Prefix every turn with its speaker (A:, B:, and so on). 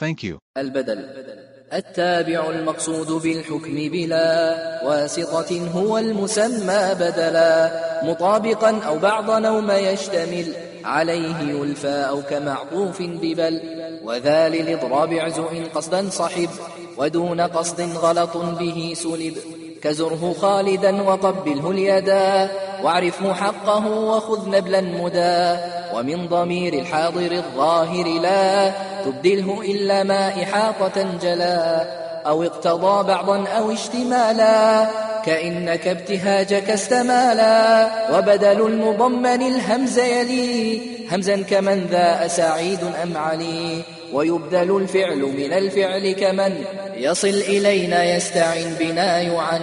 A: Thank you.
B: البدل. التابع المقصود بالحكم بلا واسطة هو المسمى بدلا مطابقا أو بعض نوم يشتمل. عليه يلفى أو كمعطوف ببل. وذا للإضراب إن قصدا صحب ودون قصد غلط به سلب. كزره خالدا وقبله اليدا. واعرف حقه وخذ نبلا مدى ومن ضمير الحاضر الظاهر لا. تبدله إلا ما إحاطة جلا. أو اقتضى بعضا أو اشتمالا. كإنك ابتهاجك استمالا وبدل المضمن الهمز يلي همزا كمن ذا أسعيد أم علي ويبدل الفعل من الفعل كمن يصل إلينا يستعن بنا يعن